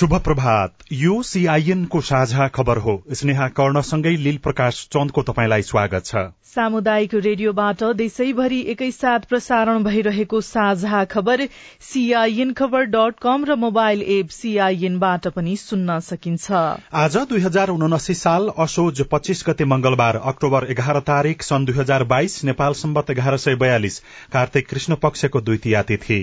शुभ प्रभात यो सीआईएन को साझा खबर हो। स्नेहा कर्णसँगै लील प्रकाश चन्दको तपाईँलाई स्वागत छ। सामुदायिक रेडियोबाट देशैभरि एकैसाथ प्रसारण भइरहेको साझा खबर सीआईएन खबर डट कम र मोबाइल एप सीआईएनबाट पनि सुन्न सकिन्छ। आज दुई हजार उनासी साल असोज पच्चीस गते मंगलबार अक्टोबर एघार तारीक सन् दुई हजार बाइस नेपाल सम्बत एघार सय बयालिस कार्तिक कृष्ण पक्षको द्वितीय तिथि।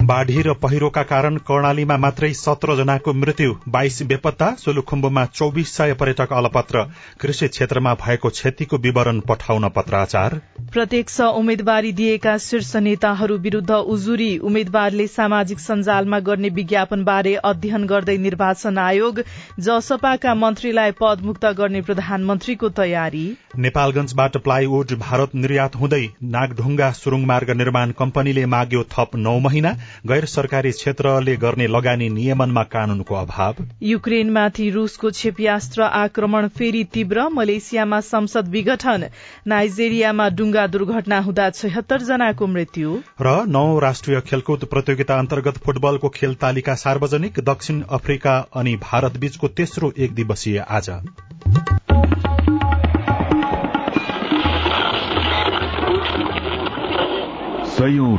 बाढ़ी र पहिरोका कारण कर्णालीमा मात्रै सत्र जनाको मृत्यु बाइस बेपत्ता सोलुखुम्बुमा चौबिस सय पर्यटक अलपत्र कृषि क्षेत्रमा भएको क्षतिको विवरण पठाउन पत्राचार। प्रत्यक्ष उम्मेद्वारी दिएका शीर्ष नेताहरू विरूद्ध उजुरी उम्मेद्वारले सामाजिक सञ्जालमा गर्ने विज्ञापन बारे अध्ययन गर्दै निर्वाचन आयोग जसपाका मन्त्रीलाई पदमुक्त गर्ने प्रधानमन्त्रीको तयारी। नेपालगंजबाट प्लाइवुड भारत निर्यात हुँदै नागढुङ्गा सुरुङ मार्ग निर्माण कम्पनीले माग्यो थप नौ महिना गैर सरकारी क्षेत्रले गर्ने लगानी नियमनमा कानूनको अभाव। युक्रेनमाथि रूसको क्षेप्यास्त्र आक्रमण फेरि तीव्र। मलेसियामा संसद विघटन। नाइजेरियामा डुङ्गा दुर्घटना हुँदा छयत्तर जनाको मृत्यु। र नौ राष्ट्रिय खेलकुद प्रतियोगिता अन्तर्गत फुटबलको खेल तालिका सार्वजनिक दक्षिण अफ्रिका अनि भारत बीचको तेस्रो एक दिवसीय आज।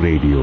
रेडियो।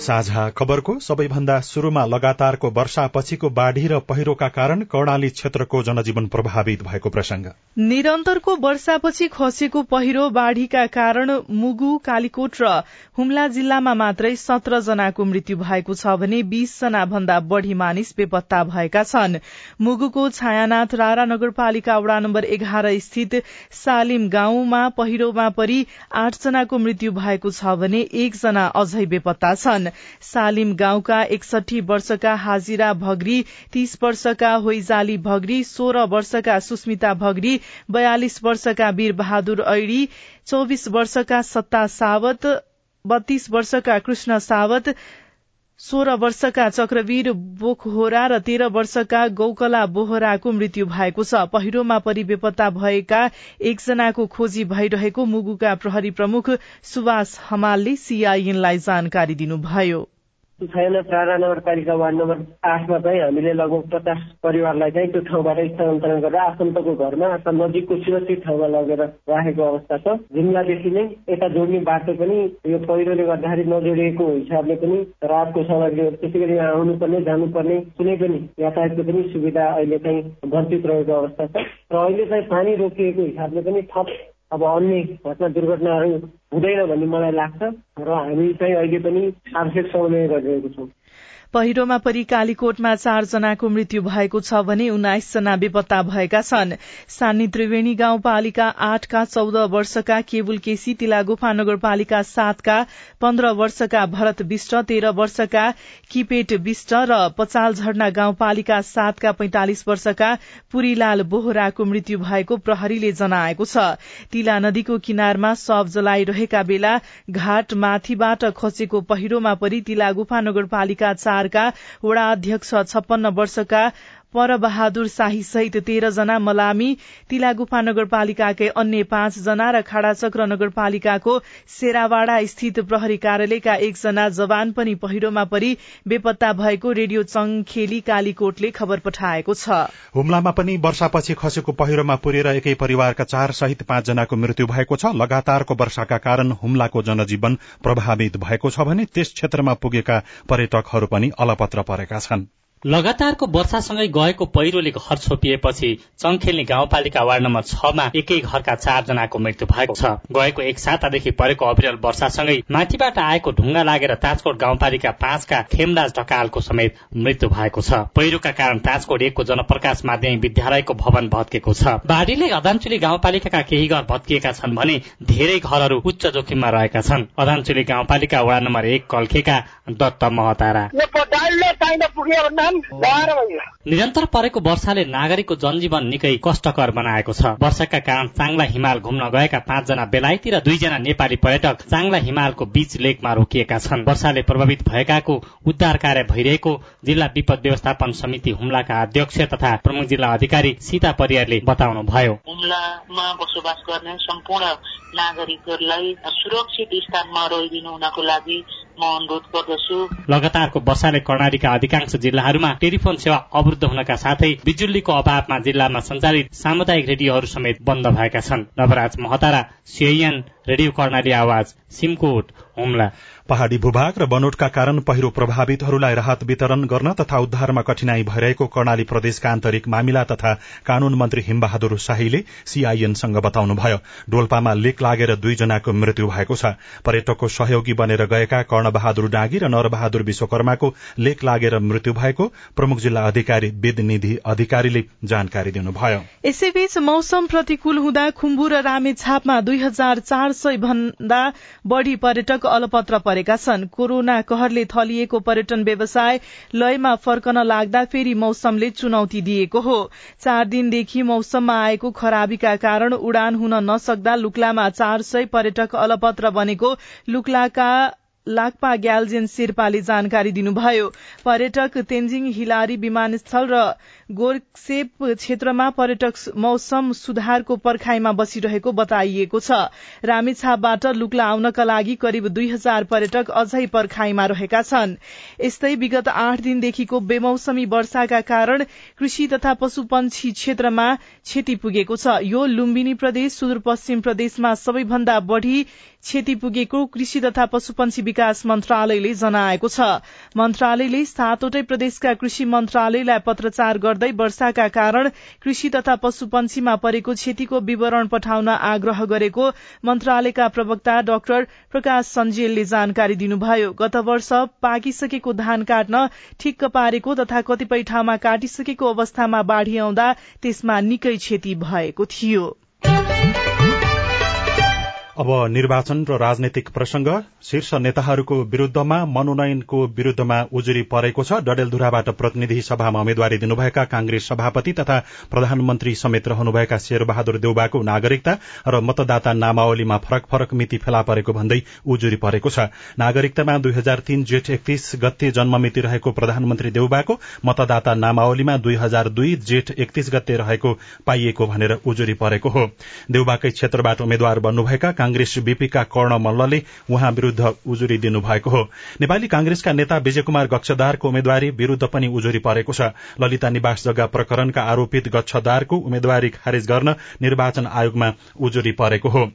साझा खबरको सबैभन्दा शुरूमा लगातारको वर्षापछिको बाढ़ी र पहिरोका कारण कर्णाली क्षेत्रको जनजीवन प्रभावित भएको प्रसंग। निरन्तरको वर्षापछि खसेको पहिरो बाढ़ीका कारण मुगु कालीकोट र हुम्ला जिल्लामा मात्रै सत्र जनाको मृत्यु भएको छ भने बीस जना भन्दा बढ़ी मानिस बेपत्ता भएका छन्। मुगुको छायानाथ रारा नगरपालिका वडा नम्बर एघार स्थित सालिम गाउँमा पहिरोमा परि आठ जनाको मृत्यु भएको छ भने एकजना अझै बेपत्ता छन्। सालिम गाउँका एकसठी वर्षका हाजिरा भगरी तीस वर्षका होइजाली भगरी सोह्र वर्षका सुस्मिता भगरी बयालिस वर्षका वीर बहादुर ऐडी चौविस वर्षका सत्ता सावत बत्तीस वर्षका कृष्ण सावत सोह्र वर्षका चक्रवीर बोखहोरा र तेह्र वर्षका गौकला बोहराको मृत्यु भएको छ। पहिरोमा परि बेपत्ता भएका एकजनाको खोजी भइरहेको मुगुका प्रहरी प्रमुख सुभाष हमालले सीआईएनलाई जानकारी दिनुभयो। छैन प्रारा नगरपालिका वार्ड नम्बर आठमा चाहिँ हामीले लगभग पचास परिवारलाई चाहिँ त्यो ठाउँबाट स्थानान्तरण गरेर आफन्तको घरमा अथवा नजिकको सुरक्षित ठाउँमा लगेर राखेको अवस्था छ। जुम्लादेखि नै यता जोड्ने बाटो पनि यो पहिरोले गर्दाखेरि नजोडिएको हिसाबले पनि रातको सामग्रीहरू त्यसै गरी यहाँ आउनुपर्ने जानुपर्ने कुनै पनि यातायातको पनि सुविधा अहिले चाहिँ वञ्चित रहेको अवस्था छ। र अहिले चाहिँ पानी रोकिएको हिसाबले पनि थप अब अन्य घटना दुर्घटनाहरू हुँदैन भन्ने मलाई लाग्छ र हामी चाहिँ अहिले पनि आवश्यक समन्वय गरिरहेको छौँ। पहिरोमा परि कालीकोटमा चारजनाको मृत्यु भएको छ भने उन्नाइस जना बेपत्ता भएका छन्। सानी त्रिवेणी गाउँपालिका आठका चौध वर्षका केवुल केसी तिला गुफा नगरपालिका सातका पन्ध्र वर्षका भरत विष्ट तेह्र वर्षका किपेट विष्ट र पचाल झरना गाउँपालिका सातका पैंतालिस वर्षका पुरीलाल बोहराको मृत्यु भएको प्रहरीले जनाएको छ। तिला नदीको किनारमा शव जलाइरहेका बेला घाट माथिबाट खसेको पहिरोमा परि तिला गुफा नगरपालिका चार का वडा अध्यक्ष छप्पन्न वर्षका परबहादुर शाही सहित तेह्र जना मलामी तिला गुफा नगरपालिकाकै अन्य पाँच जना र खाडाचक्र नगरपालिकाको सेरावाड़ा स्थित प्रहरी कार्यालयका एकजना जवान पनि पहिरोमा परि बेपत्ता भएको रेडियो चङखेली कालीकोटले खबर पठाएको छ। हुम्लामा पनि वर्षापछि खसेको पहिरोमा पुरेर एकै परिवारका चार सहित पाँचजनाको मृत्यु भएको छ। लगातारको वर्षाका कारण हुम्लाको जनजीवन प्रभावित भएको छ भने त्यस क्षेत्रमा पुगेका पर्यटकहरू पनि अलपत्र परेका छनृ। लगातारको वर्षासँगै गएको पहिरोले घर छोपिएपछि चङखेल्नी गाउँपालिका वार्ड नम्बर छमा एकै घरका चारजनाको मृत्यु भएको छ। गएको एक सातादेखि परेको अविरल वर्षासँगै माथिबाट आएको ढुङ्गा लागेर ताजकोट गाउँपालिका पाँचका खेमराज ढकालको समेत मृत्यु भएको छ। पहिरोका कारण ताजकोट एकको जनप्रकाश माध्यमिक विद्यालयको भवन भत्केको छ। बाढीले अदानचुली गाउँपालिकाका केही घर भत्किएका छन् भने धेरै घरहरू उच्च जोखिममा रहेका छन्। अदानचुली गाउँपालिका वार्ड नम्बर एक कल्खेका दत्त महतारा। निरन्तर परेको वर्षाले नागरिकको जनजीवन निकै कष्टकर बनाएको छ। वर्षाका कारण चाङ्ला हिमाल घुम्न गएका पाँचजना बेलायती र दुईजना नेपाली पर्यटक चाङ्ला हिमालको बीच लेकमा रोकिएका छन्। वर्षाले प्रभावित भएकाको उद्धार कार्य भइरहेको जिल्ला विपद व्यवस्थापन समिति हुम्लाका अध्यक्ष तथा प्रमुख जिल्ला अधिकारी सीता परियारले बताउनु भयो हुम्लामा बसोबास गर्ने सम्पूर्ण नागरिकहरूलाई सुरक्षित स्थानमा रहिदिनु हुनको लागि लगातारको वर्षाले कर्णालीका अधिकांश जिल्लाहरूमा टेलिफोन सेवा अवरुद्ध हुनका साथै बिजुलीको अभावमा जिल्लामा सञ्चालित सामुदायिक रेडियोहरू समेत बन्द भएका छन्। Navraj Mahatara CIN radio Karnali Aawaj Simkot Humla. पहाड़ी भूभाग र बनोटका कारण पहिरो प्रभावितहरूलाई राहत वितरण गर्न तथा उद्धारमा कठिनाई भइरहेको कर्णाली प्रदेशका आन्तरिक मामिला तथा कानून मन्त्री हिमबहादुर शाहीले सीआईएनसँग बताउनुभयो। डोल्पामा लेक लागेर दुईजनाको मृत्यु भएको छ। पर्यटकको सहयोगी बनेर गएका कर्णबहादुर डाँगी र नरबहादुर विश्वकर्माको लेक लागेर मृत्यु भएको प्रमुख जिल्ला अधिकारी विदनिधि अधिकारीले जानकारी दिनुभयो। यसैबीच मौसम प्रतिकूल हुँदा खुम्बु र रामेछापमा दुई हजार चार सय भन्दा बढ़ी पर्यटक अलपत्र परेका छन्। कोरोना कहरले थलिएको पर्यटन व्यवसाय लयमा फर्कन लाग्दा फेरि मौसमले चुनौती दिएको हो। चार दिनदेखि मौसममा आएको खराबीका कारण उडान हुन नसक्दा लुक्लामा चार सय पर्यटक अलपत्र बनेको लुक्लाका लाक्पा ग्यालजेन शेर्पाले जानकारी दिनुभयो। पर्यटक तेन्जिङ हिलारी विमानस्थल र गोर्सेप क्षेत्रमा पर्यटक मौसम सुधारको पर्खाईमा बसिरहेको बताइएको छ। रामेछापबाट लुक्ला आउनका लागि करिब दुई हजार पर्यटक अझै पर्खाईमा रहेका छन्। यस्तै विगत आठ दिनदेखिको बेमौसमी वर्षाका कारण कृषि तथा पशुपन्छी क्षेत्रमा क्षति पुगेको छ। यो लुम्बिनी प्रदेश सुदूरपश्चिम प्रदेशमा सबैभन्दा बढ़ी क्षति पुगेको कृषि तथा पशुपन्छी विकास मन्त्रालयले जनाएको छ। मन्त्रालयले सातवटै प्रदेशका कृषि मन्त्रालयलाई पत्रचार गर्दै वर्षाका कारण कृषि तथा पशुपन्छीमा परेको क्षतिको विवरण पठाउन आग्रह गरेको मन्त्रालयका प्रवक्ता डाक्टर प्रकाश सञ्जेलले जानकारी दिनुभयो। गत वर्ष पाकिसकेको धान काट्न ठिक्क पारेको तथा कतिपय ठाउँमा काटिसकेको अवस्थामा बाढ़ी आउँदा त्यसमा निकै क्षति भएको थियो। अब निर्वाचन र राजनैतिक प्रसंग शीर्ष नेताहरूको विरूद्धमा मनोनयनको विरूद्धमा उजुरी परेको छ। डडेलधुराबाट प्रतिनिधि सभामा उम्मेद्वारी दिनुभएका कांग्रेस सभापति तथा प्रधानमन्त्री समेत रहनुभएका शेरबहादुर देउबाको नागरिकता र मतदाता नामावलीमा फरक फरक मिति फेला परेको भन्दै उजुरी परेको छ। नागरिकतामा दुई हजार तीन जेठ एकतीस गते जन्ममिति रहेको प्रधानमन्त्री देउबाको मतदाता नामावलीमा दुई हजार दुई जेठ एकतीस गते रहेको पाइएको भनेर उजुरी परेको हो। देउबाकै क्षेत्रबाट उम्मेद्वार बन्नुभएका कांग्रेस बीपीका कर्ण मल्लले उहाँ विरूद्ध उजुरी दिनुभएको हो। नेपाली कांग्रेसका नेता विजय कुमार गच्छदारको उम्मेद्वारी विरूद्ध पनि उजुरी परेको छ। ललिता निवास जग्गा प्रकरणका आरोपित गच्छदारको उम्मेद्वारी खारेज गर्न निर्वाचन आयोगमा उजुरी परेको हो।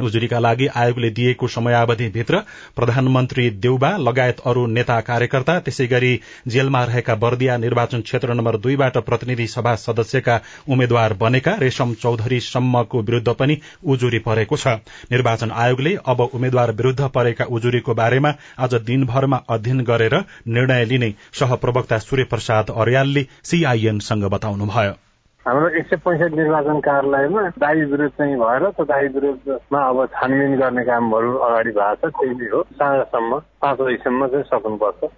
उजुरीका लागि आयोगले दिएको समयावधिभित्र प्रधानमन्त्री देउबा लगायत अरू नेता कार्यकर्ता त्यसै गरी जेलमा रहेका बर्दिया निर्वाचन क्षेत्र नम्बर दुईबाट प्रतिनिधि सभा सदस्यका उम्मेद्वार बनेका रेशम चौधरी सम्मको विरूद्ध पनि उजुरी परेको छ। निर्वाचन आयोगले अब उम्मेद्वार विरूद्ध परेका उजुरीको बारेमा आज दिनभरमा अध्ययन गरेर निर्णय लिने सहप्रवक्ता सूर्य प्रसाद अर्यालले सीआईएनसँग बताउनुभयो। हाम्रो एक सय पैँसठी निर्वाचन कार्यालयमा दावी विरोध चाहिँ भएर त्यो दावी विरोधमा अब छानबिन गर्ने कामहरू अगाडि भएको छ त्यही हो। साँझसम्म पाँच बजीसम्म चाहिँ सक्नुपर्छ।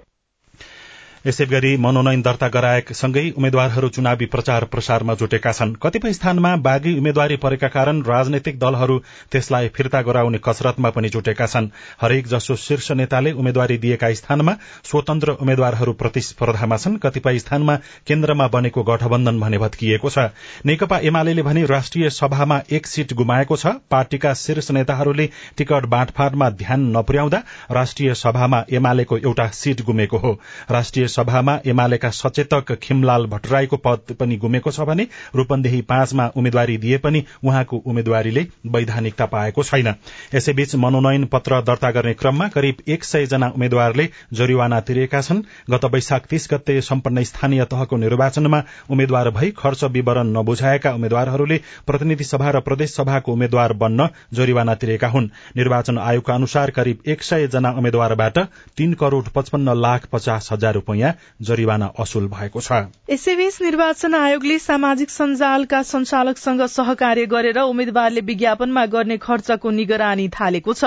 यसै गरी मनोनयन दर्ता गराएसँगै उम्मेद्वारहरू चुनावी प्रचार प्रसारमा जुटेका छन्। कतिपय स्थानमा बाघी उम्मेद्वारी परेका कारण राजनैतिक दलहरू त्यसलाई फिर्ता गराउने कसरतमा पनि जुटेका छन्। हरेक जसो शीर्ष नेताले उम्मेद्वारी दिएका स्थानमा स्वतन्त्र उम्मेद्वारहरू प्रतिस्पर्धामा छन् कतिपय स्थानमा केन्द्रमा बनेको गठबन्धन भने भत्किएको छ। नेकपा एमाले भने राष्ट्रिय सभामा एक सीट गुमाएको छ। पार्टीका शीर्ष नेताहरूले टिकट बाँडफाँडमा ध्यान नपुर्याउँदा राष्ट्रिय सभामा एमालेको एउटा सीट गुमेको हो। राष्ट्रिय सभामा एमालेका सचेतक खिमलाल भट्टराईको पद पनि गुमेको छ भने रूपन्देही पाँचमा उम्मेद्वारी दिए पनि उहाँको उम्मेद्वारीले वैधानिकता पाएको छैन। यसैबीच मनोनयन पत्र दर्ता गर्ने क्रममा करिब एक सय जना उम्मेद्वारले जरिवाना तिरेका छन्। गत वैशाख तीस गते सम्पन्न स्थानीय तहको निर्वाचनमा उम्मेद्वार भई खर्च विवरण नबुझाएका उम्मेद्वारहरूले प्रतिनिधि सभा र प्रदेश सभाको उम्मेद्वार बन्न जरिवाना तिरेका हुन्। निर्वाचन आयोगका अनुसार करिब एक सय जना उम्मेद्वारबाट तीन करोड़ पचपन्न लाख पचास हजार रूपियाँ जरिवाना असुल भएको छ। यसैबीच निर्वाचन आयोगले सामाजिक सञ्जालका संचालकसँग सहकार्य गरेर उम्मेद्वारले विज्ञापनमा गर्ने खर्चको निगरानी थालेको छ।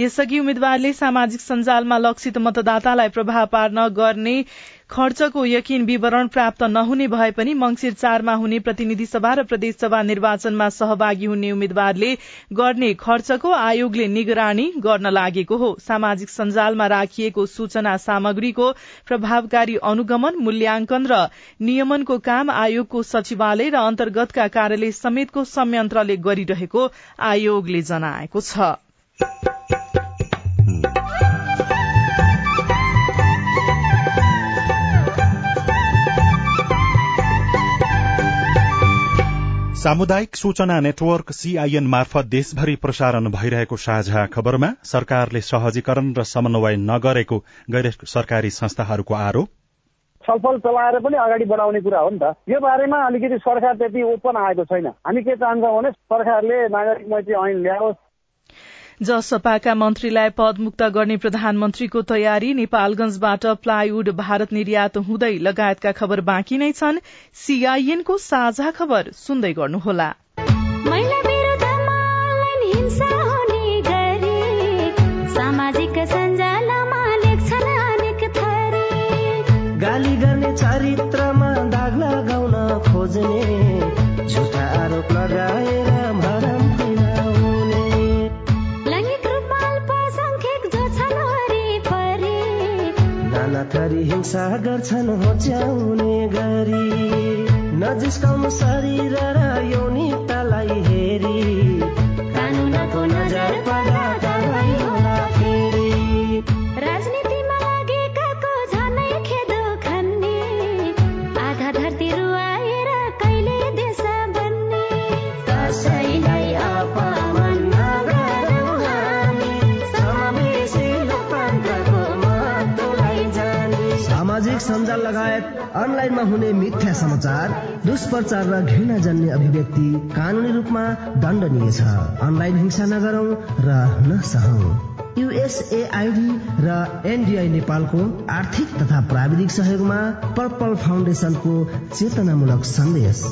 यसअघि उम्मेद्वारले सामाजिक सञ्जालमा लक्षित मतदातालाई प्रभाव पार्न गर्ने खर्चको यकिन विवरण प्राप्त नहुने भए पनि मंगिर चारमा हुने प्रतिनिधि सभा र प्रदेशसभा निर्वाचनमा सहभागी हुने उम्मेद्वारले गर्ने खर्चको आयोगले निगरानी गर्न लागेको हो। सामाजिक सञ्जालमा राखिएको सूचना सामग्रीको प्रभावकारी अनुगमन मूल्याङ्कन र नियमनको काम आयोगको सचिवालय र अन्तर्गतका कार्यालय समेतको संयन्त्रले गरिरहेको आयोगले जनाएको छ। सामुदायिक सूचना नेटवर्क सीआईएन मार्फत देशभरि प्रसारण भइरहेको साझा खबरमा सरकारले सहजीकरण र समन्वय नगरेको गैर सरकारी संस्थाहरूको आरोप। छलफल चलाएर पनि अगाडि बढाउने कुरा हो नि त। यो बारेमा अलिकति सरकार त्यति ओपन आएको छैन। हामी के चाहन्छौँ भने सरकारले नागरिक मैत्री ऐन ल्याओस् जसपाका मन्त्रीलाई पदमुक्त गर्ने प्रधानमन्त्रीको तयारी नेपालगंजबाट प्लाइवुड भारत निर्यात हुँदै लगायतका खबर बाँकी नै छन्। सीआईएनको साझा खबर सुन्दै गर्नुहोला। गाली गर्ने चरित्रमा दाग लगाउन खोज्ने थरी हिंसा गर्छन् होच्याउने गरी नजिस्काउनु शरीर र सञ्जाल लगायत अनलाइनमा हुने मिथ्या समाचार दुष्प्रचार र घृणा जन्य अभिव्यक्ति कानूनी रूपमा दण्डनीय छ। अनलाइन हिंसा नगरौं र नसहौं। युएसएआईडी र एनडिआई नेपालको आर्थिक तथा प्राविधिक सहयोगमा पर्पल फाउन्डेशनको चेतनामूलक सन्देश।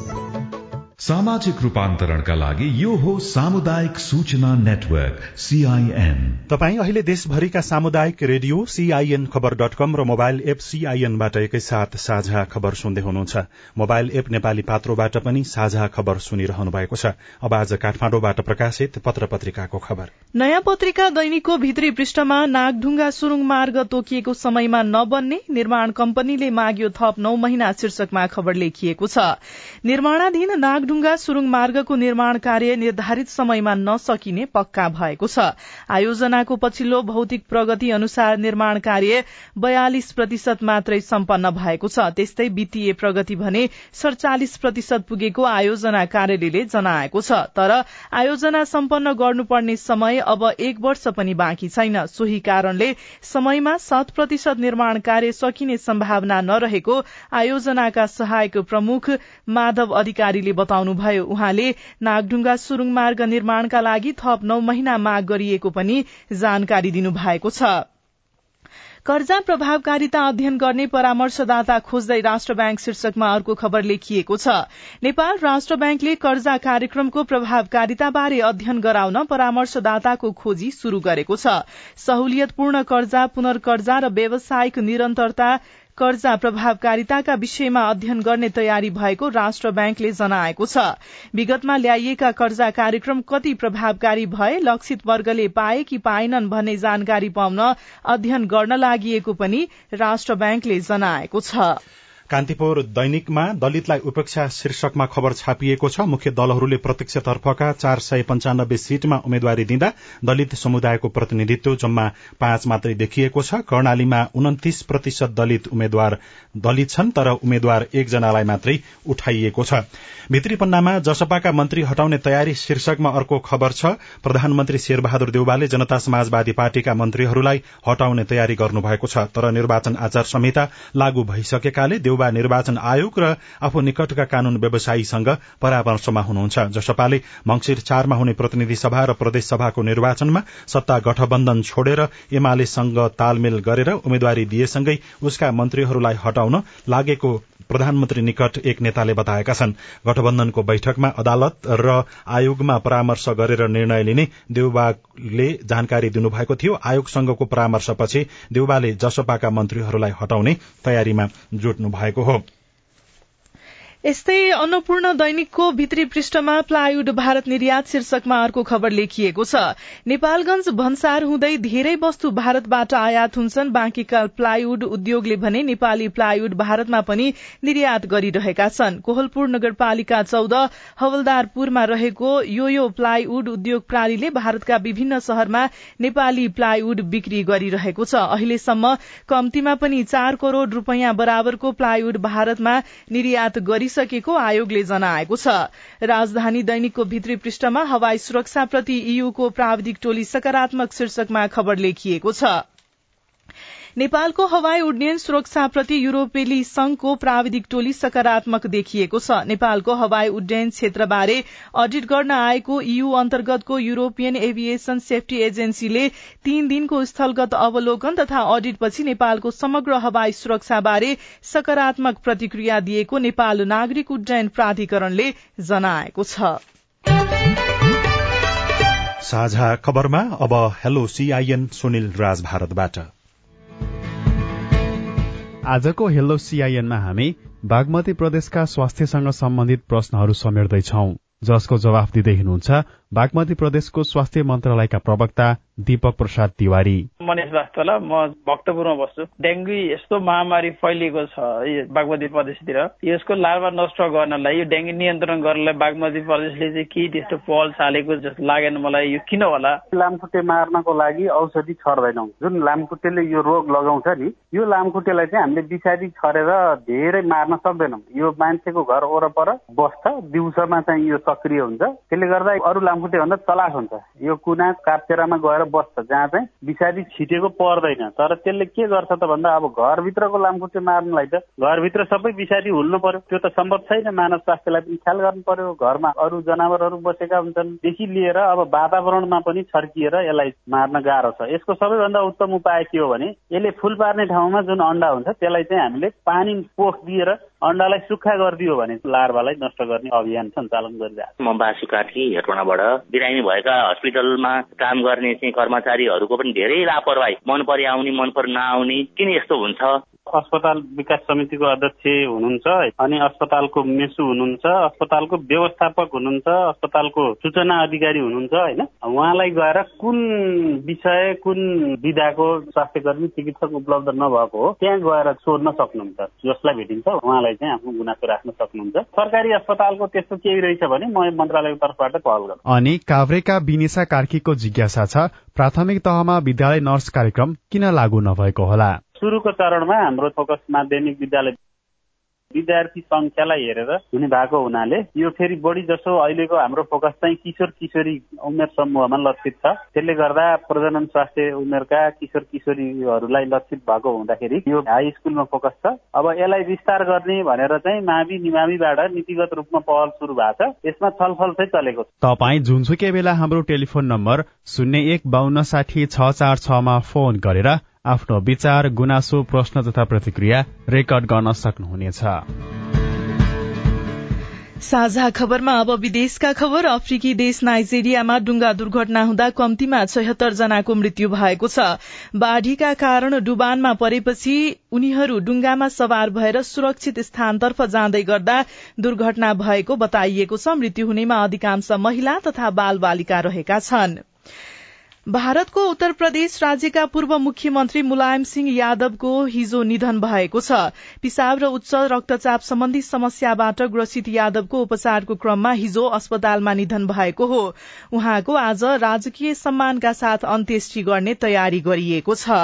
सामाजिक रूपान्तरणका लागि यो हो सामुदायिक सूचना नेटवर्क सीआईएन तपाई अहिले देशभरिका सामुदायिक radio CIN Khabar dot com र मोबाइल एप सीआईएनबाट एकैसाथ साझा खबर सुन्दै हुनुहुन्छ। मोबाइल एप नेपाली पात्रोबाट पनि साझा खबर सुनिरहनु भएको छ। अब आज काठमाडौँबाट प्रकाशित पत्र पत्रिकाको खबर। नयाँ पत्रिका दैनिकको भित्री पृष्ठमा नागढुङ्गा सुरुङ मार्ग तोकिएको समयमा नबन्ने निर्माण कम्पनीले माग्यो थप नौ महिना शीर्षकमा खबर लेखिएको छ। निर्माणाधीन नागढुङ्गा सुरुङ मार्गको निर्माण कार्य निर्धारित समयमा नसकिने पक्का भएको छ। आयोजनाको पछिल्लो भौतिक प्रगति अनुसार निर्माण कार्य बयालिस प्रतिशत मात्रै सम्पन्न भएको छ। त्यस्तै वित्तीय प्रगति भने सड़चालिस प्रतिशत पुगेको आयोजना कार्यालयले जनाएको छ। तर आयोजना सम्पन्न गर्नुपर्ने समय अब एक वर्ष पनि बाँकी छैन। सोही कारणले समयमा शत प्रतिशत निर्माण कार्य सकिने सम्भावना नरहेको आयोजनाका सहायक प्रमुख माधव अधिकारीले बताउनुभयो उहाँले नागढुङ्गा सुरुङ मार्ग निर्माणका लागि थप नौ महिना माग गरिएको पनि जानकारी दिनुभएको छ। कर्जा प्रभावकारिता अध्ययन गर्ने परामर्शदाता खोज्दै राष्ट्र ब्याङ्क शीर्षकमा अर्को खबर लेखिएको छ। नेपाल राष्ट्र ब्याङ्कले कर्जा कार्यक्रमको प्रभावकारिताबारे अध्ययन गराउन परामर्शदाताको खोजी शुरू गरेको छ। सहुलियतपूर्ण कर्जा पुनर्कर्जा र व्यावसायिक निरन्तरता कर्जा प्रभावकारिताका विषयमा अध्ययन गर्ने तयारी भएको राष्ट्र ब्याङ्कले जनाएको छ। विगतमा ल्याइएका कर्जा कार्यक्रम कति प्रभावकारी भए लक्षित वर्गले पाए कि पाएनन् भन्ने जानकारी पाउन अध्ययन गर्न लागि पनि राष्ट्र ब्याङ्कले जनाएको छ। कान्तिपुर दैनिकमा दलितलाई उपेक्षा शीर्षकमा खबर छापिएको छ। मुख्य दलहरूले प्रत्यक्षतर्फका चार सय पञ्चानब्बे सीटमा उम्मेद्वारी दिँदा दलित समुदायको प्रतिनिधित्व जम्मा पाँच मात्रै देखिएको छ। कर्णालीमा उन्तिस प्रतिशत दलित उम्मेद्वार दलित छन् तर उम्मेद्वार एकजनालाई मात्रै उठाइएको छ। भित्री पन्नामा जसपाका मन्त्री हटाउने तयारी शीर्षकमा अर्को खबर छ। प्रधानमन्त्री शेरबहादुर देउवाले जनता समाजवादी पार्टीका मन्त्रीहरूलाई हटाउने तयारी गर्नुभएको छ तर निर्वाचन आचार संहिता लागू भइसकेकाले देउबा निर्वाचन आयोग र आफू निकटका कानून व्यवसायीसँग परामर्शमा हुनुहुन्छ। जसपाले मंगिर चारमा हुने प्रतिनिधि सभा र प्रदेश सभाको निर्वाचनमा सत्ता गठबन्धन छोडेर एमालेसँग तालमेल गरेर उम्मेद्वारी दिएसँगै उसका मन्त्रीहरूलाई हटाउन लागेको प्रधानमन्त्री निकट एक नेताले बताएका छन् गठबन्धनको बैठकमा अदालत र आयोगमा परामर्श गरेर निर्णय लिने देउबाले जानकारी दिनुभएको थियो। आयोगसँगको परामर्शपछि देउबाले जसपाका मन्त्रीहरूलाई हटाउने तयारीमा जुट्नु भएको हो। यस्तै अन्नपूर्ण दैनिकको भित्री पृष्ठमा प्लाइवुड भारत निर्यात शीर्षकमा अर्को खबर लेखिएको छ। नेपालगंज भन्सार हुँदै धेरै वस्तु भारतबाट आयात हुन्छन्। बाँकीका प्लाइवुड उद्योगले भने नेपाली प्लाइवुड भारतमा पनि निर्यात गरिरहेका छन्। कोहलपुर नगरपालिका चौध हवलदारपुरमा रहेको यो यो प्लाइवुड उद्योग प्रणालीले भारतका विभिन्न शहरमा नेपाली प्लाइवुड बिक्री गरिरहेको छ। अहिलेसम्म कम्तीमा पनि चार करोड़ रूपियाँ बराबरको प्लाइवुड भारतमा निर्यात गरि सकेको आयोगले जनाएको छ। राजधानी दैनिकको भित्री पृष्ठमा हवाई सुरक्षाप्रति ईयूको प्राविधिक टोली सकारात्मक शीर्षकमा खबर लेखिएको छ। नेपालको हवाई उड्डयन सुरक्षाप्रति युरोपेली संघको प्राविधिक टोली सकारात्मक देखिएको छ। नेपालको हवाई उड्डयन क्षेत्रबारे अडिट गर्न आएको ईयू अन्तर्गतको युरोपियन एभिएशन सेफ्टी एजेन्सीले तीन दिनको स्थलगत अवलोकन तथा अडिटपछि नेपालको समग्र हवाई सुरक्षाबारे सकारात्मक प्रतिक्रिया दिएको नेपाल नागरिक उड्डयन प्राधिकरणले जनाएको छ। साझा खबरमा अब हेलो सीआईएन सुनिल राज भारतबाट आजको हेलो सीआईएनमा हामी बागमती प्रदेशका स्वास्थ्यसँग सम्बन्धित प्रश्नहरू समेट्दैछौ जसको जवाफ दिँदै हुनुहुन्छ बागमती प्रदेशको स्वास्थ्य मन्त्रालयका प्रवक्ता दीपक प्रसाद तिवारी। मनिष वास्तवला म भक्तपुरमा बस्छु। डेङ्गु यस्तो महामारी फैलिएको छ बागमती प्रदेशतिर। यसको लार्भा नष्ट गर्नलाई यो डेङ्गु नियन्त्रण गर्नलाई बागमती प्रदेशले चाहिँ के त्यस्तो पहल चालेको जस्तो लागेन मलाई यो किन होला? लामखुट्टे मार्नको लागि औषधि छर्दैनौँ। जुन लामखुट्टेले यो रोग लगाउँछ नि यो लामखुट्टेलाई चाहिँ हामीले विषादी छरेर धेरै मार्न सक्दैनौँ। यो मान्छेको घर वरपर बस्छ दिउँसोमा चाहिँ यो सक्रिय हुन्छ। त्यसले गर्दा अरू लामखुट्टे भन्दा तलास हुन्छ। यो कुना काप्चेरामा गएर बस्छ जहाँ चाहिँ विषादी छिटेको पर्दैन। तर त्यसले के गर्छ त भन्दा अब घरभित्रको लामखुट्टे मार्नलाई त घरभित्र सबै विषादी हुल्नु पर्यो। त्यो त सम्भव छैन। मानव स्वास्थ्यलाई पनि ख्याल गर्नु पर्यो। घरमा अरू जनावरहरू बसेका हुन्छन्। देखि लिएर अब वातावरणमा पनि छर्किएर यसलाई मार्न गाह्रो छ। यसको सबैभन्दा उत्तम उपाय के हो भने यसले फुल पार्ने ठाउँमा जुन अन्डा हुन्छ त्यसलाई चाहिँ हामीले पानी पोख दिएर अन्डालाई सुक्खा गरिदियो भने लार्भालाई नष्ट गर्ने अभियान सञ्चालन गरिरहेको म बासु कार्की हेटोडाबाट बिरामी भएका हस्पिटलमा काम गर्ने चाहिँ कर्मचारीहरूको पनि धेरै लापरवाही। मन परि आउने मन परि नआउने किन यस्तो हुन्छ? अस्पताल विकास समितिको अध्यक्ष हुनुहुन्छ अनि अस्पतालको मेसु हुनुहुन्छ अस्पतालको व्यवस्थापक हुनुहुन्छ अस्पतालको सूचना अधिकारी हुनुहुन्छ होइन? उहाँलाई गएर कुन विषय कुन विधाको स्वास्थ्य कर्मी चिकित्सक उपलब्ध नभएको हो त्यहाँ गएर सोध्न सक्नुहुन्छ। जसलाई भेटिन्छ उहाँलाई चाहिँ आफ्नो गुनासो राख्न सक्नुहुन्छ। सरकारी अस्पतालको त्यस्तो केही रहेछ भने म मन्त्रालयको तर्फबाट पहल गर्छु। अनि काभ्रेका विनिसा कार्कीको जिज्ञासा छ प्राथमिक तहमा विद्यालय नर्स कार्यक्रम किन लागू नभएको होला? सुरुको चरणमा हाम्रो फोकस माध्यमिक विद्यालय विद्यार्थी संख्यालाई हेरेर हुने भएको हुनाले यो फेरि बढी जसो अहिलेको हाम्रो फोकस चाहिँ किशोर किशोरी उमेर समूहमा लक्षित छ। त्यसले गर्दा प्रजनन स्वास्थ्य उमेरका किशोर किशोरीहरूलाई लक्षित भएको हुँदाखेरि यो हाई स्कुलमा फोकस छ। अब यसलाई विस्तार गर्ने भनेर चाहिँ मावि निमाविबाट नीतिगत रूपमा पहल सुरु भएको छ। यसमा छलफल चाहिँ चलेको छ। तपाईँ जुनसुकै बेला हाम्रो टेलिफोन नम्बर शून्य एक बान्न साठी छ चार छमा फोन गरेर आफ्नो विचार गुनासो प्रश्न तथा प्रतिक्रिया रेकर्ड गर्न सक्नुहुनेछ। साझा खबरमा अब विदेशका खबर। अफ्रिकी देश नाइजेरियामा डुंगा दुर्घटना हुँदा कम्तीमा छयत्तर जनाको मृत्यु भएको छ। बाढ़ीका कारण डुबानमा परेपछि उनीहरू डुंगामा सवार भएर सुरक्षित स्थानतर्फ जाँदै गर्दा दुर्घटना भएको बताइएको छ। मृत्यु हुनेमा अधिकांश महिला तथा बाल बालिका रहेका छनृ। भारतको उत्तर प्रदेश राज्यका पूर्व मुख्यमन्त्री मुलायम सिंह यादवको हिजो निधन भएको छ। पिसाब र उच्च रक्तचाप सम्बन्धी समस्याबाट ग्रसित यादवको उपचारको क्रममा हिजो अस्पतालमा निधन भएको हो। उहाँको आज राजकीय सम्मानका साथ अन्त्येष्टि गर्ने तयारी गरिएको छ।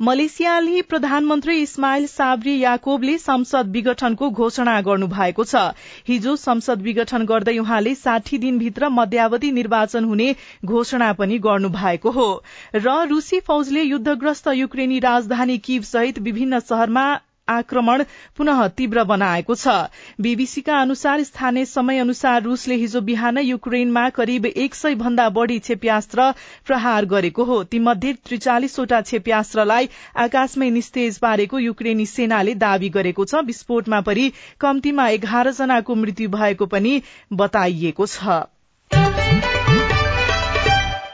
मलेसियाली प्रधानमन्त्री इस्माइल साब्री याकोबले संसद विघटनको घोषणा गर्नु भएको छ। हिजो संसद विघटन गर्दै उहाँले साठी दिनभित्र मध्यावधि निर्वाचन हुने घोषणा पनि गर्नु भएको हो। र रूसी फौजले युद्धग्रस्त युक्रेनी राजधानी किव सहित विभिन्न शहरमा आक्रमण पुनः तीव्र बनाएको छ। बीबीसीका अनुसार स्थानीय समय अनुसार रूसले हिजो बिहान युक्रेनमा करिब एक सय भन्दा बढ़ी क्षेप्यास्त्र प्रहार गरेको हो। तीमध्ये त्रिचालिसवटा क्षेप्यास्त्रलाई आकाशमै निस्तेज पारेको युक्रेनी सेनाले दावी गरेको छ। विस्फोटमा परि कम्तीमा एघार जनाको मृत्यु भएको पनि बताइएको छ।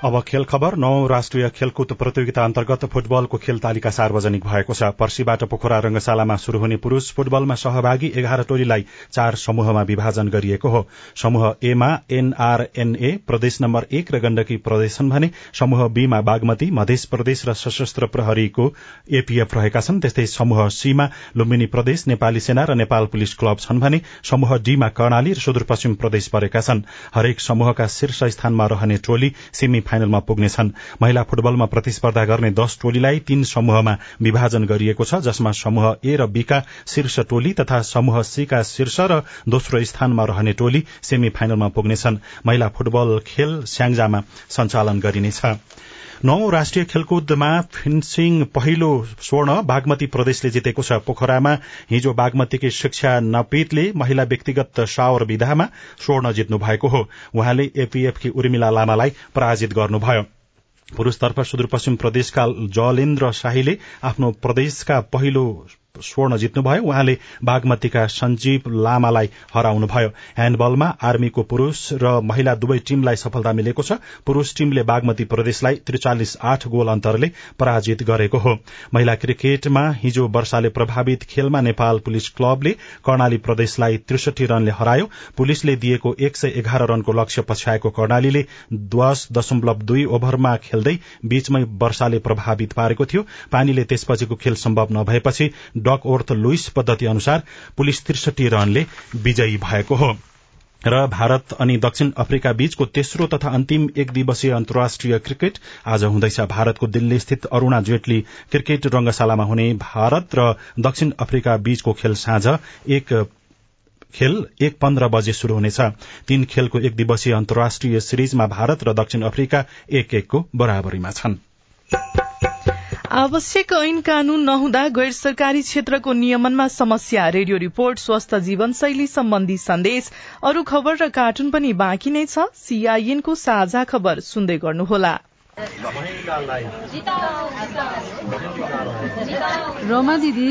अब खेल खबर नौ राष्ट्रिय खेलकुद प्रतियोगिता अन्तर्गत फुटबलको खेल तालिका सार्वजनिक भएको छ। पर्सीबाट पोखरा रंगशालामा शुरू हुने पुरूष फुटबलमा सहभागी एघार टोलीलाई चार समूहमा विभाजन गरिएको हो। समूह एमा एनआरएनए प्रदेश नम्बर एक र गण्डकी प्रदेशन भने समूह बीमा बागमती मध्य प्रदेश र सशस्त्र प्रहरीको एपीएफ रहेका छन्। त्यस्तै समूह सीमा लुम्बिनी प्रदेश नेपाली सेना र नेपाल पुलिस क्लब छन् भने समूह डीमा कर्णाली र सुदूरपश्चिम प्रदेश परेका छन्। हरेक समूहका शीर्ष स्थानमा रहने टोली सेमी फाइनलमा पुग्नेछन् महिला फुटबलमा प्रतिस्पर्धा गर्ने दश टोलीलाई तीन समूहमा विभाजन गरिएको छ जसमा समूह ए र बीका शीर्ष टोली तथा समूह सीका शीर्ष र दोस्रो स्थानमा रहने टोली सेमी फाइनलमा पुग्नेछन् महिला फुटबल खेल स्याङ्जामा सञ्चालन गरिनेछ। नौ राष्ट्रिय खेलकुदमा फिन्सिङ पहिलो स्वर्ण बागमती प्रदेशले जितेको छ। पोखरामा हिजो बागमतीकी शिक्षा नपीतले महिला व्यक्तिगत शावर विधामा स्वर्ण जित्नु भएको हो। उहाँले एपीएफकी उर्मिला लामालाई पराजित गर्नुभयो। पुरूषतर्फ सुदूरपश्चिम प्रदेशका जलेन्द्र शाहीले आफ्नो प्रदेशका पहिलो स्वर्ण जित्नुभयो। उहाँले बागमतीका सञ्जीव लामालाई हराउनुभयो। ह्याण्डबलमा आर्मीको पुरूष र महिला दुवै टीमलाई सफलता मिलेको छ। पुरूष टीमले बागमती प्रदेशलाई त्रिचालिस आठ गोल अन्तरले पराजित गरेको हो। महिला क्रिकेटमा हिजो वर्षाले प्रभावित खेलमा नेपाल पुलिस क्लबले कर्णाली प्रदेशलाई त्रिसठी रनले हरायो। पुलिसले दिएको एक सय एघार रनको लक्ष्य पछ्याएको कर्णालीले दश दशमलव दुई ओभरमा खेल्दै बीचमै वर्षाले प्रभावित पारेको थियो। पानीले त्यसपछिको खेल सम्भव नभएपछि डक ओर्थ लुइस पद्धति अनुसार पुलिस त्रिसठी रनले विजयी भएको हो। र भारत अनि दक्षिण अफ्रिका बीचको तेस्रो तथा अन्तिम एक दिवसीय अन्तर्राष्ट्रिय क्रिकेट आज हुँदैछ। भारतको दिल्ली स्थित अरूणा जेटली क्रिकेट रंगशालामा हुने भारत र दक्षिण अफ्रिका बीचको खेल साँझ एक खेल एक पन्ध्र बजे शुरू हुनेछ। तीन खेलको एक दिवसीय अन्तर्राष्ट्रिय सिरिजमा भारत र दक्षिण अफ्रिका एक एकको बराबरीमा छन्। आवश्यक ऐन कानून नहुँदा गैर सरकारी क्षेत्रको नियमनमा समस्या। रेडियो रिपोर्ट स्वस्थ जीवनशैली सम्बन्धी सन्देश। अरू खबर र कार्टुन पनि बाँकी नै छ। सीआईएनको साझा खबर सुन्दै गर्नुहोला। रोमा दिदी।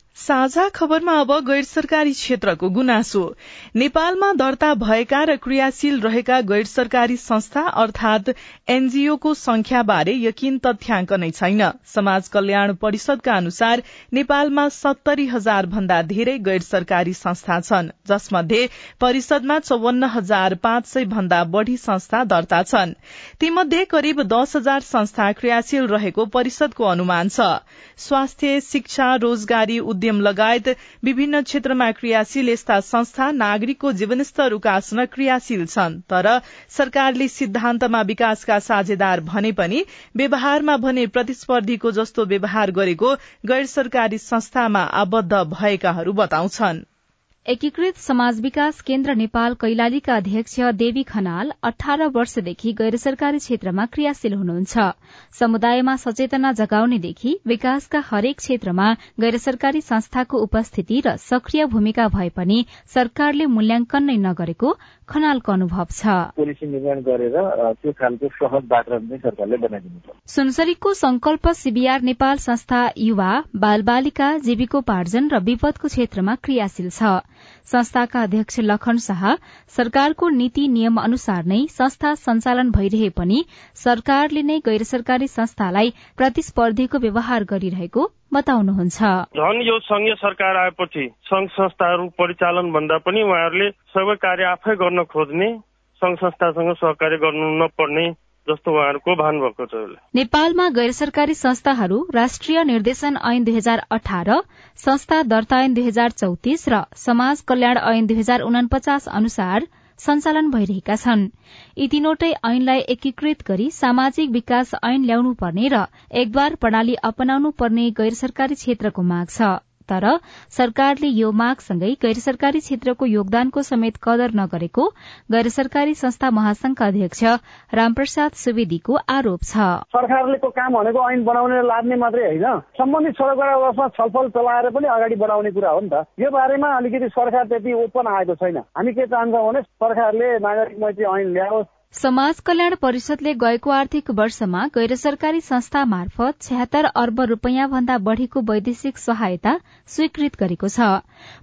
साझा खबरमा अब गैर सरकारी क्षेत्रको गुनासो। नेपालमा दर्ता भएका र क्रियाशील रहेका गैर सरकारी संस्था अर्थात एनजीओको संख्याबारे यकिन तथ्याङ्क नै छैन। समाज कल्याण परिषदका अनुसार नेपालमा सत्तरी हजार भन्दा धेरै गैर सरकारी संस्था छन् जसमध्ये परिषदमा चौवन्न हजार पाँच सय भन्दा बढ़ी संस्था दर्ता छन्। तीमध्ये करिब दस हजार संस्था क्रियाशील रहेको परिषदको अनुमान छ। स्वास्थ्य शिक्षा रोजगारी उद्यम उद्यम लगायत विभिन्न क्षेत्रमा क्रियाशील यस्ता संस्था नागरिकको जीवनस्तर उकास्न क्रियाशील छन्। तर सरकारले सिद्धान्तमा विकासका साझेदार भने पनि व्यवहारमा भने प्रतिस्पर्धीको जस्तो व्यवहार गरेको गैर सरकारी संस्थामा आबद्ध भएकाहरू बताउँछन्। एकीकृत समाज विकास केन्द्र नेपाल कैलालीका अध्यक्ष देवी खनाल अठार वर्षदेखि गैर सरकारी क्षेत्रमा क्रियाशील हुनुहुन्छ। समुदायमा सचेतना जगाउनेदेखि विकासका हरेक क्षेत्रमा गैर सरकारी संस्थाको उपस्थिति र सक्रिय भूमिका भए पनि सरकारले मूल्याङ्कन नै नगरेको खनालको अनुभव छ। सुनसरीको संकल्प सीबीआर नेपाल संस्था युवा बाल बालिका जीविकोपार्जन र विपदको क्षेत्रमा क्रियाशील छ। संस्थाका अध्यक्ष लखन शाह सरकारको नीति नियम अनुसार नै संस्था सञ्चालन भइरहे पनि सरकारले नै गैर सरकारी संस्थालाई प्रतिस्पर्धीको व्यवहार गरिरहेको बताउनुहुन्छ। झन् यो संघीय सरकार आएपछि संघ संस्थाहरू परिचालन भन्दा पनि उहाँहरूले सबै कार्य आफै गर्न खोज्ने संघ संस्थासँग सहकार्य गर्नु नपर्ने जस्तो उहाँहरूको भएको छ नेपालमा गैर सरकारी संस्थाहरू राष्ट्रिय निर्देशन ऐन दुई हजार अठार संस्था दर्ता ऐन दुई हजार चौतिस र समाज कल्याण ऐन दुई हजार उनापचास अनुसार सञ्चालन भइरहेका छन्। यी तीनवटै ऐनलाई एकीकृत गरी सामाजिक विकास ऐन ल्याउनु पर्ने र एकद्वार प्रणाली अपनाउनु पर्ने गैर सरकारी क्षेत्रको माग छ। तर सरकारले यो मागसँगै गैर सरकारी क्षेत्रको योगदानको समेत कदर नगरेको गैर सरकारी संस्था महासंघका अध्यक्ष रामप्रसाद सुवेदीको आरोप छ। सरकारले काम भनेको ऐन बनाउने लाद्ने मात्रै होइन। सम्बन्धित सडक छलफल चलाएर पनि अगाडि बढाउने कुरा हो नि त। यो बारेमा अलिकति सरकार त्यति ओपन आएको छैन। हामी के चाहन्छौँ भने सरकारले नागरिक मैत्री ऐन ल्याओस् समाज कल्याण परिषदले गएको आर्थिक वर्षमा गैर सरकारी संस्था मार्फत छ्यात्तर अर्ब रूपियाँ भन्दा बढ़ीको वैदेशिक सहायता स्वीकृत गरेको छ।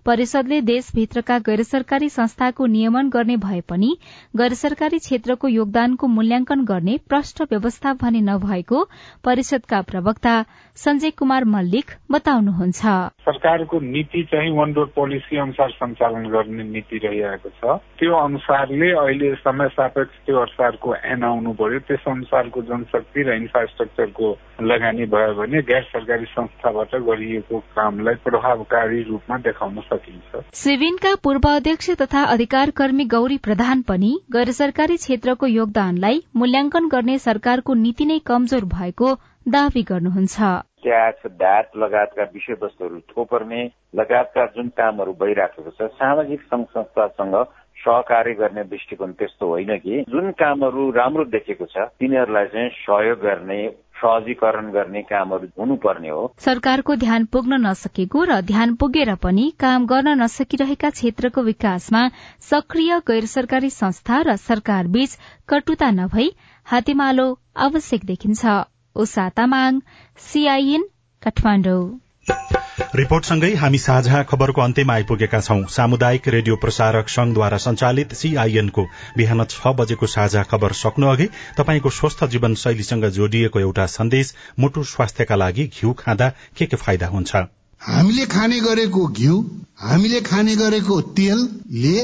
परिषदले देशभित्रका गैर सरकारी संस्थाको नियमन गर्ने भए पनि गैर सरकारी क्षेत्रको योगदानको मूल्याङ्कन गर्ने प्रष्ट व्यवस्था भने नभएको परिषदका प्रवक्ता संजय कुमार मल्लिक बताउनुहुन्छ। सरकारको नीति चाहिँ वान डोर पोलिसी अनुसार सञ्चालन गर्ने नीति छ। त्यो अनुसारले अहिले समय सापेक्ष त्यो अनुसारको एन आउनु पर्यो। त्यस अनुसारको जनशक्ति र इन्फ्रास्ट्रक्चरको लगानी भयो भने गैर सरकारी संस्थाबाट गरिएको कामलाई प्रभावकारी रूपमा देखाउन सकिन्छ। सिविनका पूर्व अध्यक्ष तथा अधिकार कर्मी गौरी प्रधान पनि गैर सरकारी क्षेत्रको योगदानलाई मूल्याङ्कन गर्ने सरकारको नीति नै कमजोर भएको दावी गर्नुहुन्छ। ट्याक्स ड्याट लगायतका विषयवस्तुहरू थोपर्ने लगायतका जुन कामहरू भइराखेको छ सामाजिक संघ संस्थासँग सहकार्य गर्ने दृष्टिकोण त्यस्तो होइन कि। जुन कामहरू राम्रो देखेको छ तिनीहरूलाई चाहिँ सहयोग गर्ने सहजीकरण गर्ने कामहरू हुनुपर्ने हो। सरकारको ध्यान पुग्न नसकेको र ध्यान पुगेर पनि काम गर्न नसकिरहेका क्षेत्रको विकासमा सक्रिय गैर सरकारी संस्था र सरकार बीच कटुता नभई हातेमालो आवश्यक देखिन्छ। उषा तामाङ सीआईएन काठमाडौँ। रिपोर्टसँगै हामी साझा खबरको अन्त्यमा आइपुगेका छौं। सामुदायिक रेडियो प्रसारक संघद्वारा संचालित सीआईएनको बिहान छ बजेको साझा खबर सक्नु अघि तपाईँको स्वस्थ जीवन शैलीसँग जोडिएको एउटा सन्देश मुटु स्वास्थ्यका लागि घिउ खाँदा के के फाइदा हुन्छ? हामीले खाने गरेको घिउ हामीले खाने गरेको तेलले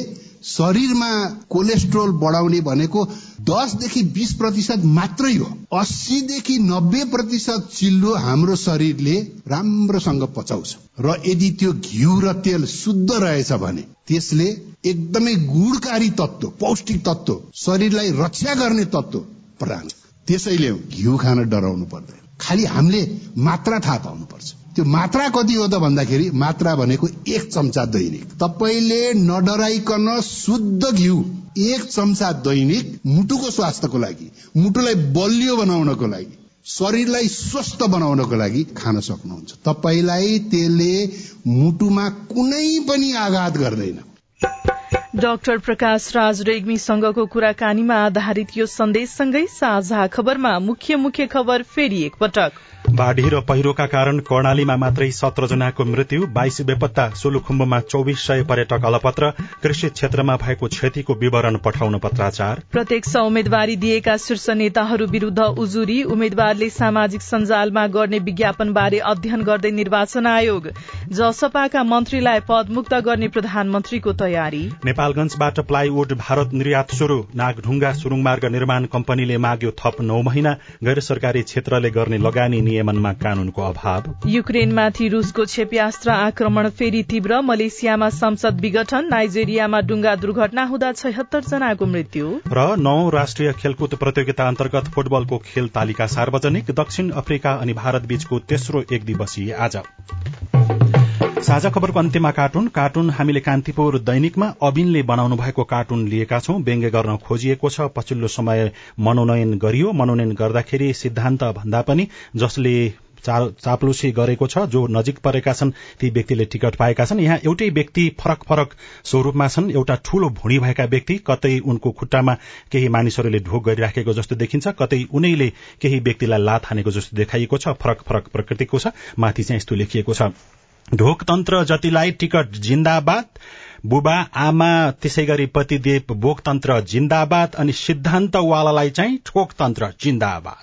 शरीरमा कोलेस्ट्रोल बढाउने भनेको दसदेखि बिस प्रतिशत मात्रै हो। अस्सीदेखि नब्बे प्रतिशत चिल्लो हाम्रो शरीरले राम्रोसँग पचाउँछ। र यदि त्यो घिउ र तेल शुद्ध रहेछ भने त्यसले एकदमै गुणकारी तत्व पौष्टिक तत्व शरीरलाई रक्षा गर्ने तत्व प्रदान त्यसैले घिउ खान डराउनु पर्दैन। खालि हामीले मात्रा थाहा पाउनुपर्छ। त्यो मात्रा कति हो त भन्दाखेरि मात्रा भनेको एक चम्चा दैनिक। तपाईँले नडराइकन शुद्ध घिउ एक चम्चा दैनिक मुटुको स्वास्थ्यको लागि मुटुलाई बलियो बनाउनको लागि शरीरलाई स्वस्थ बनाउनको लागि खान सक्नुहुन्छ। तपाईँलाई त्यसले मुटुमा कुनै पनि आघात गर्दैन। डाक्टर प्रकाश राज रेग्मीसँगको कुराकानीमा आधारित यो सन्देशसँगै साझा खबरमा मुख्य मुख्य खबर फेरि एकपटक। बाढ़ी र पहिरोका कारण कर्णालीमा मात्रै सत्र जनाको मृत्यु बाइस बेपत्ता सोलुखुम्बुमा चौविस सय पर्यटक अलपत्र कृषि क्षेत्रमा भएको क्षतिको विवरण पठाउन पत्राचार। प्रत्यक्ष उम्मेद्वारी दिएका शीर्ष नेताहरू विरूद्ध उजुरी उम्मेद्वारले सामाजिक सञ्जालमा गर्ने विज्ञापनबारे अध्ययन गर्दै निर्वाचन आयोग। जसपाका मन्त्रीलाई पदमुक्त गर्ने प्रधानमन्त्रीको तयारी। नेपालगंजबाट प्लाइवुड भारत निर्यात शुरू नागढुङ्गा सुरुङमार्ग निर्माण कम्पनीले माग्यो थप नौ महिना गैर सरकारी क्षेत्रले गर्ने लगानी नियमनमा कानूनको अभाव। युक्रेनमाथि रूसको क्षेप्यास्त्र आक्रमण फेरि तीव्र। मलेसियामा संसद विघटन नाइजेरियामा डुङ्गा दुर्घटना हुँदा छयत्तर जनाको मृत्यु। र नौ राष्ट्रिय खेलकुद प्रतियोगिता अन्तर्गत फुटबलको खेल तालिका सार्वजनिक। दक्षिण अफ्रिका अनि भारत बीचको तेस्रो एक दिवसीय आज। साझा खबरको अन्त्यमा कार्टुन। कार्टुन हामीले कान्तिपुर दैनिकमा अबिनले बनाउनु भएको कार्टुन लिएका छौं। व्यङ्ग्य गर्न खोजिएको छ पछिल्लो समय मनोनयन गरियो। मनोनयन गर्दाखेरि सिद्धान्त भन्दा पनि जसले चाप्लुसी गरेको छ जो नजिक परेका छन् ती व्यक्तिले टिकट पाएका छन्। यहाँ एउटै व्यक्ति फरक फरक स्वरूपमा छन्। एउटा ठूलो भुँडी भएका व्यक्ति कतै उनको खुट्टामा केही मानिसहरूले ढोक गरिराखेको जस्तो देखिन्छ कतै उनैले केही व्यक्तिलाई लात हानेको जस्तो देखाइएको छ। फरक फरक प्रकृतिको छ। माथि चाहिँ यस्तो लेखिएको छ। ढोकतन्त्र जतिलाई टिकट जिन्दाबाद बुबा आमा त्यसै गरी पतिदेव बोकतन्त्र जिन्दाबाद अनि सिद्धान्तवालालाई चाहिँ ठोकतन्त्र जिन्दाबाद।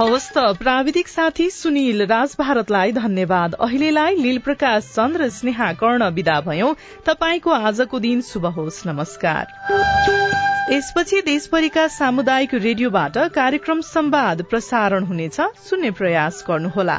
हवस् त प्राविधिक साथी सुनिल राज भारतलाई धन्यवाद। अहिलेलाई लील प्रकाश चन्द्र स्नेहा कर्ण विदा भयो। तपाईँको आजको दिन शुभ होस् नमस्कार। यसपछि देशभरिका सामुदायिक रेडियोबाट कार्यक्रम संवाद प्रसारण हुनेछ। सुन्ने प्रयास गर्नुहोला।